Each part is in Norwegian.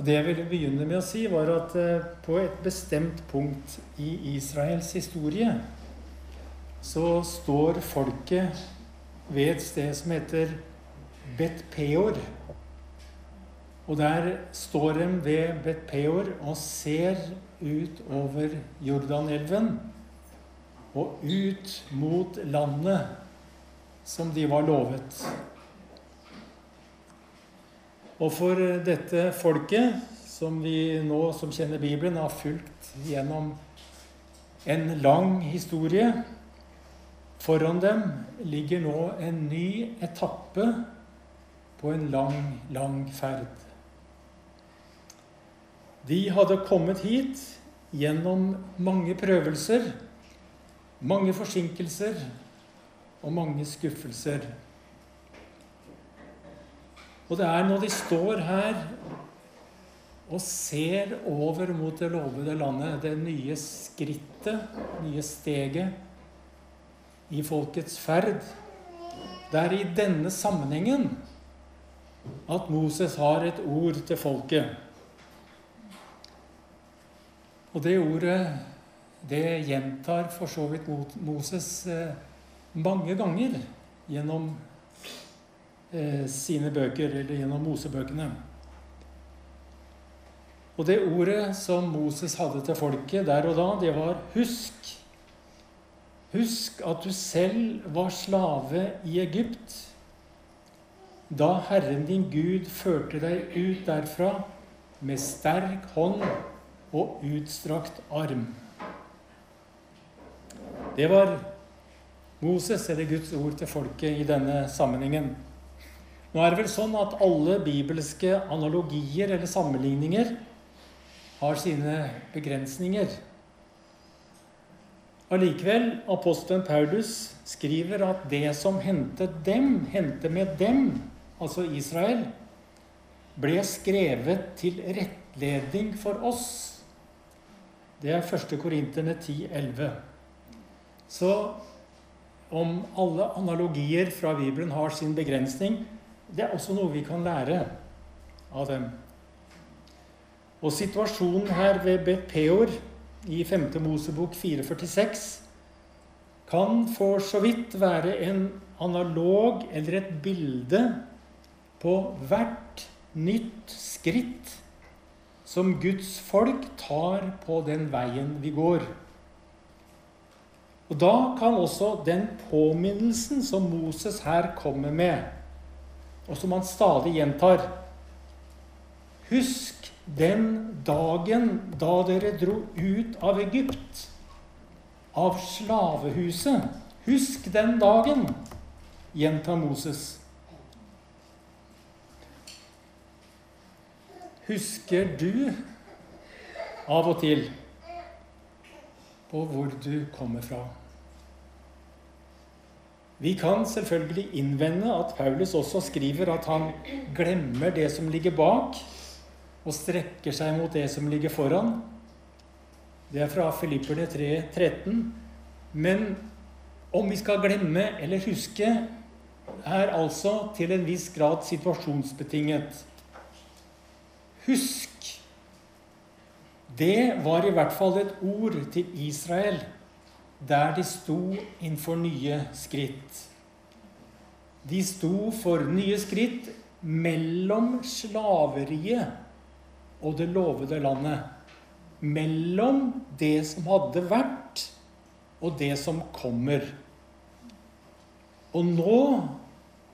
Og Det jeg ville begynne med å si, var at eh, på et bestemt punkt i Israels historie så står folket ved et sted som heter Bet Peor. Og der står de ved Bet Peor og ser ut over Jordanelven og ut mot landet som de var lovet. Og for dette folket, som vi nå som kjenner Bibelen, har fulgt gjennom en lang historie Foran dem ligger nå en ny etappe på en lang, lang ferd. De hadde kommet hit gjennom mange prøvelser, mange forsinkelser og mange skuffelser. Og det er når de står her og ser over mot det lovede landet, det nye skrittet, nye steget i folkets ferd Det er i denne sammenhengen at Moses har et ord til folket. Og det ordet, det gjentar for så vidt Moses eh, mange ganger gjennom sine bøker, eller gjennom Mosebøkene. Og det ordet som Moses hadde til folket der og da, det var 'husk'. Husk at du selv var slave i Egypt, da Herren din Gud førte deg ut derfra med sterk hånd og utstrakt arm. Det var Moses, eller Guds ord til folket i denne sammenhengen. Nå er det vel sånn at alle bibelske analogier eller sammenligninger har sine begrensninger. Allikevel, apostelen Paulus skriver at det som hendte dem, hendte med dem, altså Israel, ble skrevet til rettledning for oss. Det er 1. Korinterne 10,11. Så om alle analogier fra Bibelen har sin begrensning, det er også noe vi kan lære av dem. Og situasjonen her ved Bet Peor i 5. Mosebok 446 kan for så vidt være en analog eller et bilde på hvert nytt skritt som Guds folk tar på den veien vi går. Og Da kan også den påminnelsen som Moses her kommer med, og som han stadig gjentar. Husk den dagen da dere dro ut av Egypt, av slavehuset. Husk den dagen, gjentar Moses. Husker du av og til på hvor du kommer fra? Vi kan selvfølgelig innvende at Paulus også skriver at han glemmer det som ligger bak, og strekker seg mot det som ligger foran. Det er fra Filipperne 3, 13. Men om vi skal glemme eller huske, er altså til en viss grad situasjonsbetinget. Husk! Det var i hvert fall et ord til Israel der de sto innenfor nye skritt. De sto for nye skritt mellom slaveriet og det lovede landet. Mellom det som hadde vært, og det som kommer. Og nå,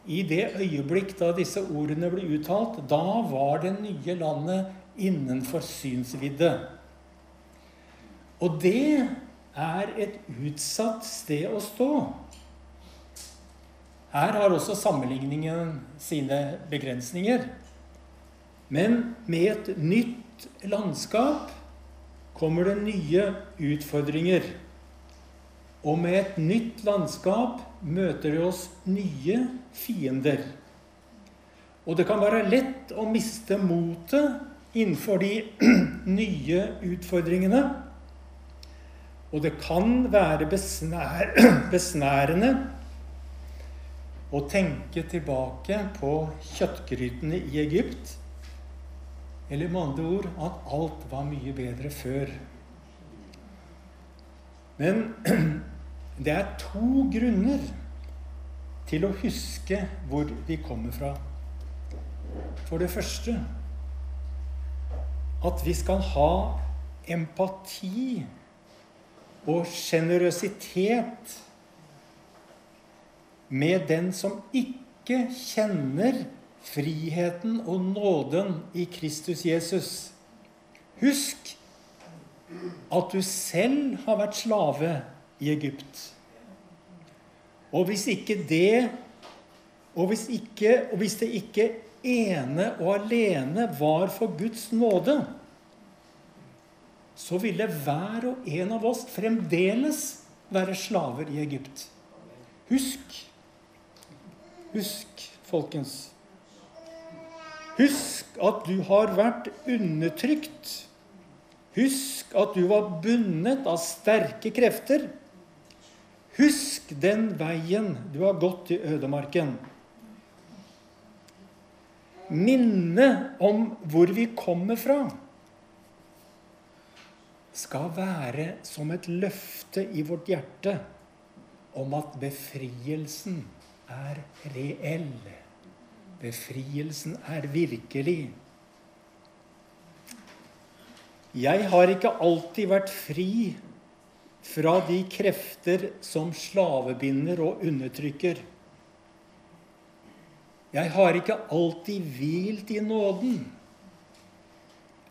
i det øyeblikk da disse ordene ble uttalt, da var det nye landet innenfor synsvidde. Og det er et utsatt sted å stå. Her har også sammenligningen sine begrensninger. Men med et nytt landskap kommer det nye utfordringer. Og med et nytt landskap møter det oss nye fiender. Og det kan være lett å miste motet innenfor de nye utfordringene. Og det kan være besnær, besnærende å tenke tilbake på kjøttgrytene i Egypt Eller med andre ord at alt var mye bedre før. Men det er to grunner til å huske hvor vi kommer fra. For det første at vi skal ha empati og sjenerøsitet med den som ikke kjenner friheten og nåden i Kristus Jesus. Husk at du selv har vært slave i Egypt. Og hvis ikke det og hvis, ikke, og hvis det ikke ene og alene var for Guds nåde, så ville hver og en av oss fremdeles være slaver i Egypt. Husk Husk, folkens. Husk at du har vært undertrykt. Husk at du var bundet av sterke krefter. Husk den veien du har gått i ødemarken. Minne om hvor vi kommer fra, skal være som et løfte i vårt hjerte om at befrielsen er reell. Befrielsen er virkelig. Jeg har ikke alltid vært fri fra de krefter som slavebinder og undertrykker. Jeg har ikke alltid hvilt i nåden.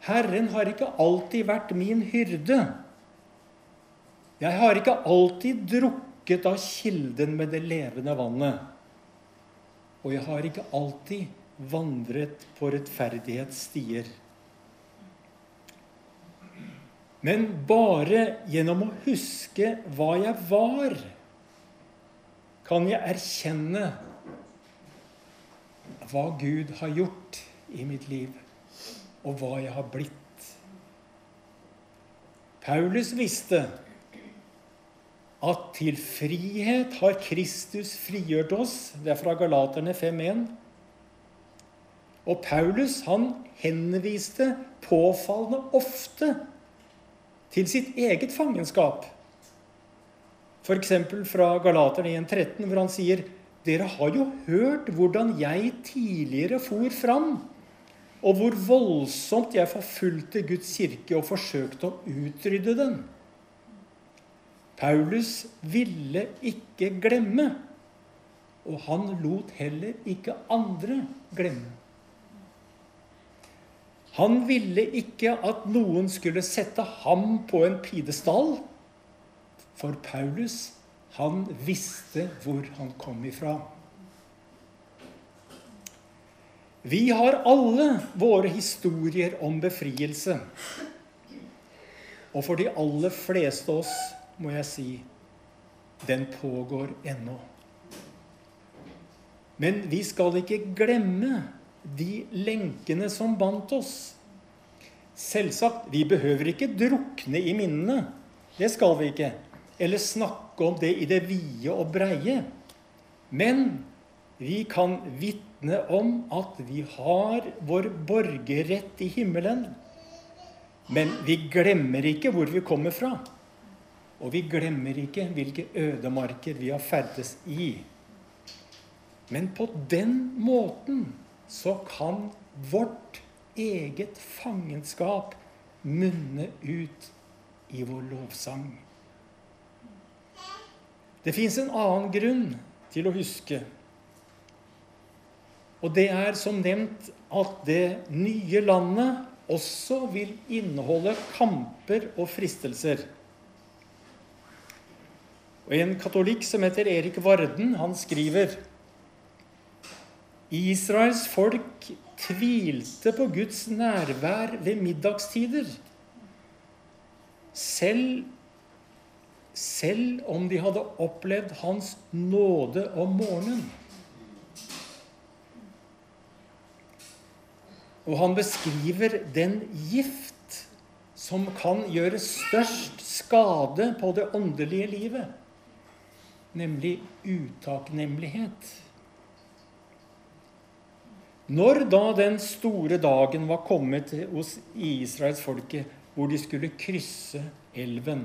Herren har ikke alltid vært min hyrde. Jeg har ikke alltid drukket av kilden med det levende vannet. Og jeg har ikke alltid vandret på rettferdighetsstier. Men bare gjennom å huske hva jeg var, kan jeg erkjenne hva Gud har gjort i mitt liv, og hva jeg har blitt. Paulus visste at til frihet har Kristus frigjort oss. Det er fra Galaterne 5.1. Og Paulus han henviste påfallende ofte til sitt eget fangenskap. F.eks. fra Galaterne 1.13, hvor han sier dere har jo hørt hvordan jeg tidligere for fram, og hvor voldsomt jeg forfulgte Guds kirke og forsøkte å utrydde den. Paulus ville ikke glemme, og han lot heller ikke andre glemme. Han ville ikke at noen skulle sette ham på en pidestall, for Paulus, han visste hvor han kom ifra. Vi har alle våre historier om befrielse. Og for de aller fleste av oss må jeg si, den pågår ennå. Men vi skal ikke glemme de lenkene som bandt oss. Selvsagt, vi behøver ikke drukne i minnene. Det skal vi ikke. Eller snakke om det i det vide og breie. Men vi kan vitne om at vi har vår borgerrett i himmelen. Men vi glemmer ikke hvor vi kommer fra. Og vi glemmer ikke hvilke ødemarker vi har ferdes i. Men på den måten så kan vårt eget fangenskap munne ut i vår lovsang. Det fins en annen grunn til å huske. Og det er som nevnt at det nye landet også vil inneholde kamper og fristelser. Og En katolikk som heter Erik Varden, han skriver Israels folk tvilte på Guds nærvær ved middagstider. Selv, selv om de hadde opplevd Hans nåde om morgenen. Og han beskriver den gift som kan gjøre størst skade på det åndelige livet nemlig utakknemlighet. Når da den store dagen var kommet hos israelsfolket, hvor de skulle krysse elven,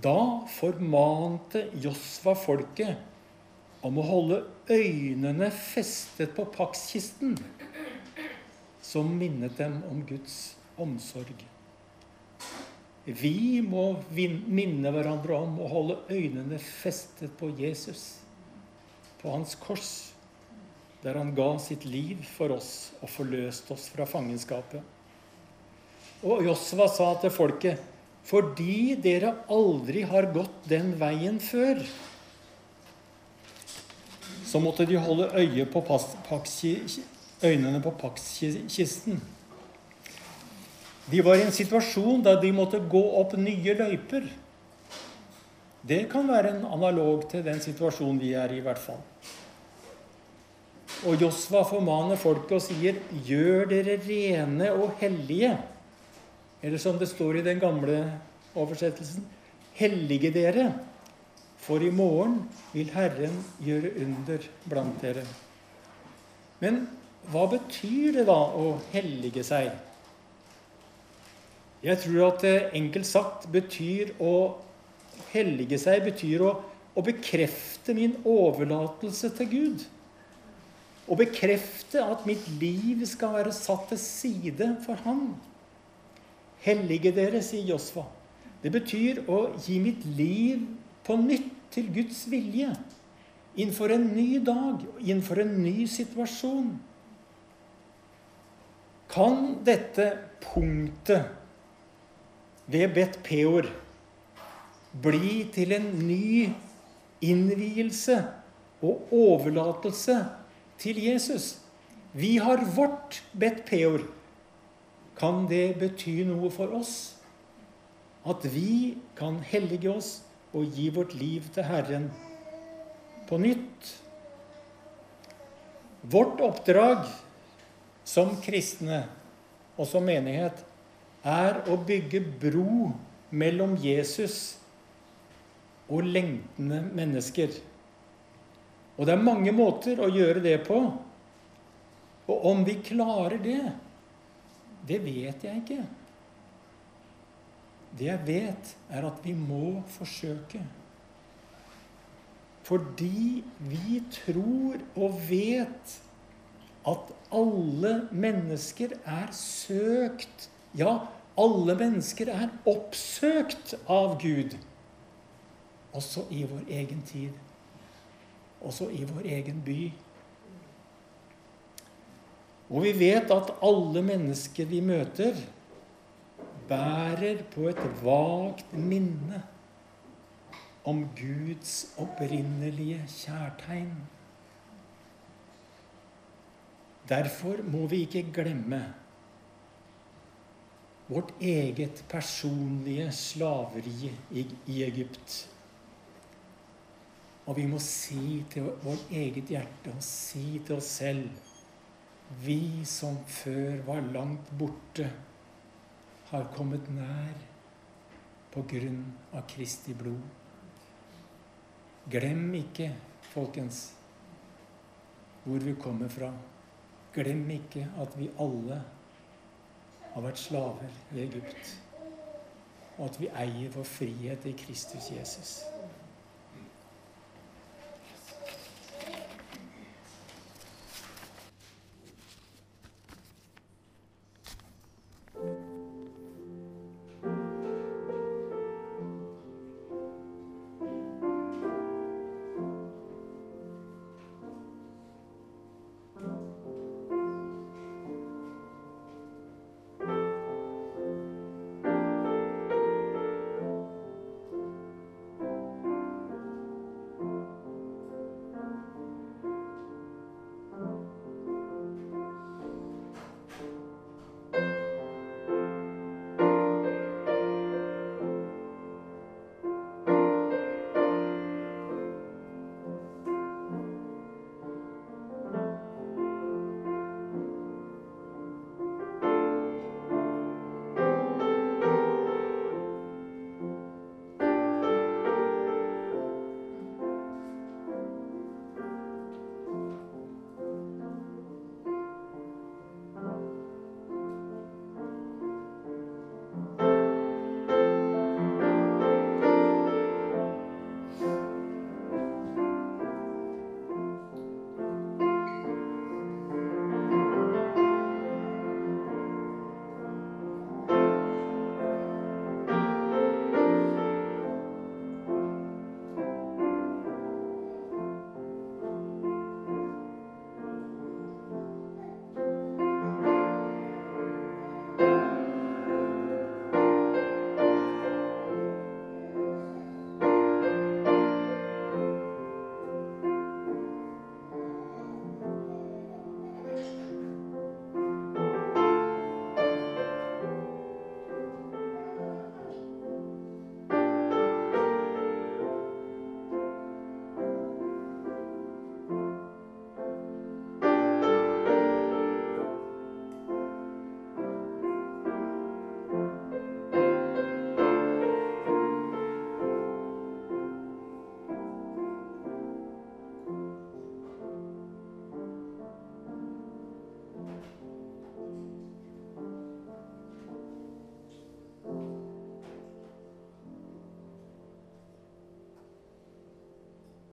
da formante Josva folket om å holde øynene festet på pakkisten, som minnet dem om Guds omsorg. Vi må minne hverandre om å holde øynene festet på Jesus, på hans kors, der han ga sitt liv for oss og forløste oss fra fangenskapet. Og Josva sa til folket, fordi dere aldri har gått den veien før, så måtte de holde øye på øynene på pakskisten. De var i en situasjon da de måtte gå opp nye løyper. Det kan være en analog til den situasjonen vi er i, i hvert fall. Og Josva formaner folket og sier, 'Gjør dere rene og hellige'. Eller som det står i den gamle oversettelsen, 'Hellige dere', for i morgen vil Herren gjøre under blant dere. Men hva betyr det da å hellige seg? Jeg tror at det enkelt sagt betyr å hellige seg betyr å, å bekrefte min overlatelse til Gud. Å bekrefte at mitt liv skal være satt til side for Han. Hellige dere, sier Josfa. Det betyr å gi mitt liv på nytt til Guds vilje. Innenfor en ny dag, innenfor en ny situasjon. Kan dette punktet ved Bet Peor bli til en ny innvielse og overlatelse til Jesus. Vi har vårt Bet Peor. Kan det bety noe for oss? At vi kan hellige oss og gi vårt liv til Herren på nytt? Vårt oppdrag som kristne og som menighet er å bygge bro mellom Jesus og lengtende mennesker. Og det er mange måter å gjøre det på. Og om vi klarer det, det vet jeg ikke. Det jeg vet, er at vi må forsøke. Fordi vi tror og vet at alle mennesker er søkt. Ja, alle mennesker er oppsøkt av Gud. Også i vår egen tid. Også i vår egen by. Og vi vet at alle mennesker vi møter, bærer på et vagt minne om Guds opprinnelige kjærtegn. Derfor må vi ikke glemme vårt eget personlige slaveri i Egypt. Og vi må si til vårt eget hjerte og si til oss selv Vi som før var langt borte, har kommet nær på grunn av Kristi blod. Glem ikke, folkens, hvor vi kommer fra. Glem ikke at vi alle har vært slaver i Egypt, og at vi eier vår frihet i Kristus Jesus.